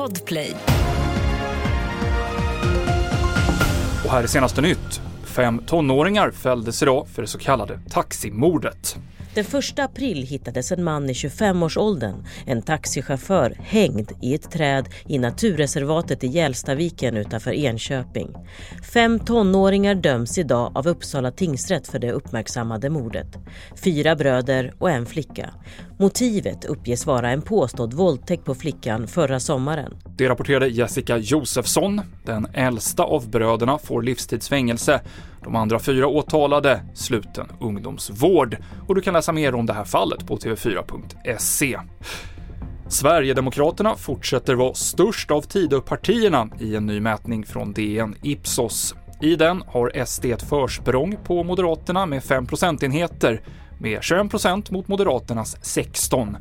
Podplay. Och här är senaste nytt. Fem tonåringar fälldes idag för det så kallade taximordet. Den 1 april hittades en man i 25-årsåldern, en taxichaufför, hängd i ett träd i naturreservatet i Gälstaviken utanför Enköping. Fem tonåringar döms idag av Uppsala tingsrätt för det uppmärksammade mordet. Fyra bröder och en flicka. Motivet uppges vara en påstådd våldtäkt på flickan förra sommaren. Det rapporterade Jessica Josefsson. Den äldsta av bröderna får livstidsfängelse. De andra fyra åtalade sluten ungdomsvård. Och du kan läsa mer om det här fallet på tv4.se. Sverigedemokraterna fortsätter vara störst av Tidöpartierna i en ny mätning från DN Ipsos. I den har SD ett försprång på Moderaterna med 5 procentenheter, med 21 procent mot Moderaternas 16.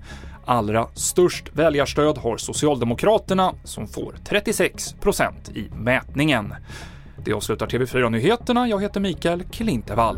Allra störst väljarstöd har Socialdemokraterna som får 36 procent i mätningen. Det avslutar TV4-nyheterna. Jag heter Mikael Klintevall.